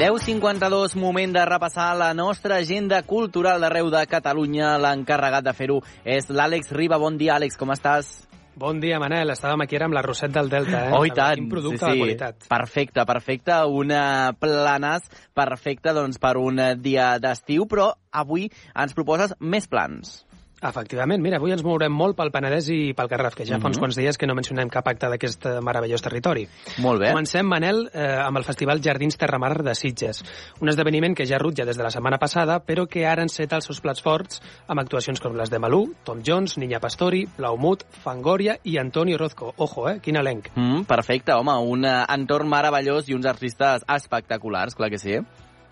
10.52, moment de repassar la nostra agenda cultural d'arreu de Catalunya. L'encarregat de fer-ho és l'Àlex Riba. Bon dia, Àlex, com estàs? Bon dia, Manel. Estàvem aquí ara amb la Roset del Delta, eh? Oh, i tant. Quin producte sí, sí. de qualitat. Perfecte, perfecte. Una planes perfecta doncs, per un dia d'estiu, però avui ens proposes més plans. Efectivament, mira, avui ens mourem molt pel Penedès i pel Garraf, que ja fa uns Mhm. quants dies que no mencionem cap acte d'aquest eh, meravellós territori. Molt bé. Comencem, Manel, eh, amb el Festival Jardins Terramar de Sitges, un esdeveniment que ja rutja des de la setmana passada, però que ara enceta els seus plats forts amb actuacions com les de Malú, Tom Jones, Niña Pastori, Blaumut, Fangoria i Antonio Rozco. Ojo, eh? Quin elenc. Mm, perfecte, home, un eh, entorn meravellós i uns artistes espectaculars, clar que sí.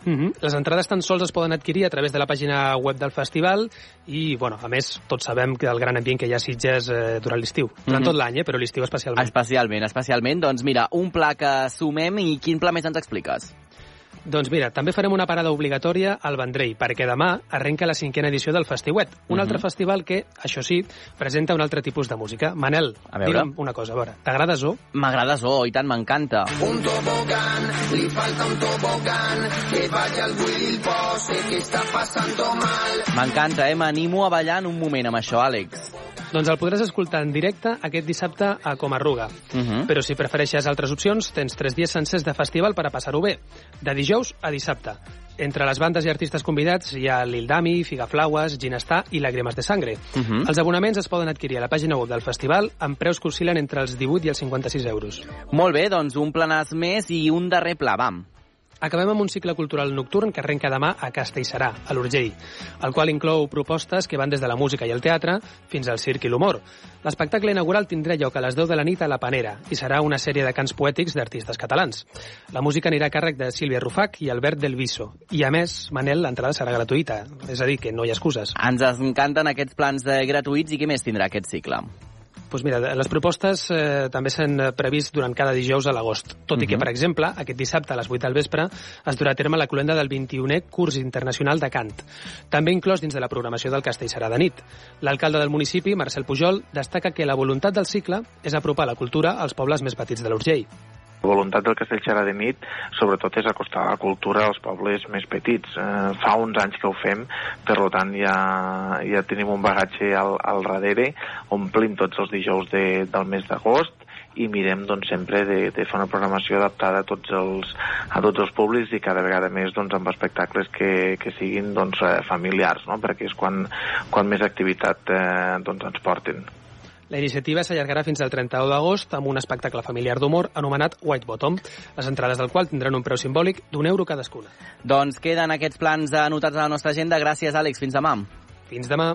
Mm -hmm. Les entrades tan sols es poden adquirir a través de la pàgina web del festival i, bueno, a més, tots sabem que el gran ambient que hi ha a Sitges eh, durant l'estiu. Durant Mhm. tot l'any, eh, però l'estiu especialment. Especialment, especialment. Doncs mira, un pla que sumem i quin pla més ens expliques? Doncs mira, també farem una parada obligatòria al Vendrell, perquè demà arrenca la cinquena edició del Festiuet, un Mhm. altre festival que, això sí, presenta un altre tipus de música. Manel, A veure. digue'm una cosa, a veure, t'agrada Zo? M'agrada Zo, i tant, m'encanta. un tobogán, li falta un tobogán, que vaya al Willy el pose, que está pasando mal. M'encanta, eh? M'animo a ballar en un moment amb això, Àlex. Doncs el podràs escoltar en directe aquest dissabte a Comarruga. Uh -huh. Però si prefereixes altres opcions, tens tres dies sencers de festival per a passar-ho bé, de dijous a dissabte. Entre les bandes i artistes convidats hi ha Lil Dami, Figaflaues, Ginestà i Làgrimes de Sangre. Uh -huh. Els abonaments es poden adquirir a la pàgina web del festival amb preus que oscil·len entre els 18 i els 56 euros. Molt bé, doncs un planàs més i un darrer pla, vam. Acabem amb un cicle cultural nocturn que arrenca demà a Castellserà, a l'Urgell, el qual inclou propostes que van des de la música i el teatre fins al circ i l'humor. L'espectacle inaugural tindrà lloc a les 10 de la nit a la Panera i serà una sèrie de cants poètics d'artistes catalans. La música anirà a càrrec de Sílvia Rufac i Albert Del Viso. I a més, Manel, l'entrada serà gratuïta, és a dir, que no hi ha excuses. Ens encanten aquests plans de gratuïts i què més tindrà aquest cicle? Doncs mira, les propostes eh, també s'han previst durant cada dijous a l'agost, tot i que, Mhm. per exemple, aquest dissabte a les 8 del vespre es durà a terme la cloenda del 21è curs internacional de cant, també inclòs dins de la programació del Castellserà de nit. L'alcalde del municipi, Marcel Pujol, destaca que la voluntat del cicle és apropar la cultura als pobles més petits de l'Urgell. La voluntat del Castellserà de nit, sobretot, és acostar la cultura als pobles més petits. Eh, fa uns anys que ho fem, per tant ja, ja tenim un bagatge al, al darrere, omplim tots els dijous de, del mes d'agost i mirem doncs, sempre de, de fer una programació adaptada a tots els, a tots els públics i cada vegada més doncs, amb espectacles que, que siguin doncs, eh, familiars, no? perquè és quan, quan més activitat eh, doncs, ens porten. La iniciativa s'allargarà fins al 31 d'agost amb un espectacle familiar d'humor anomenat White Bottom, les entrades del qual tindran un preu simbòlic d'un euro cadascuna. Doncs queden aquests plans anotats a la nostra agenda. Gràcies, Àlex. Fins demà. Fins demà.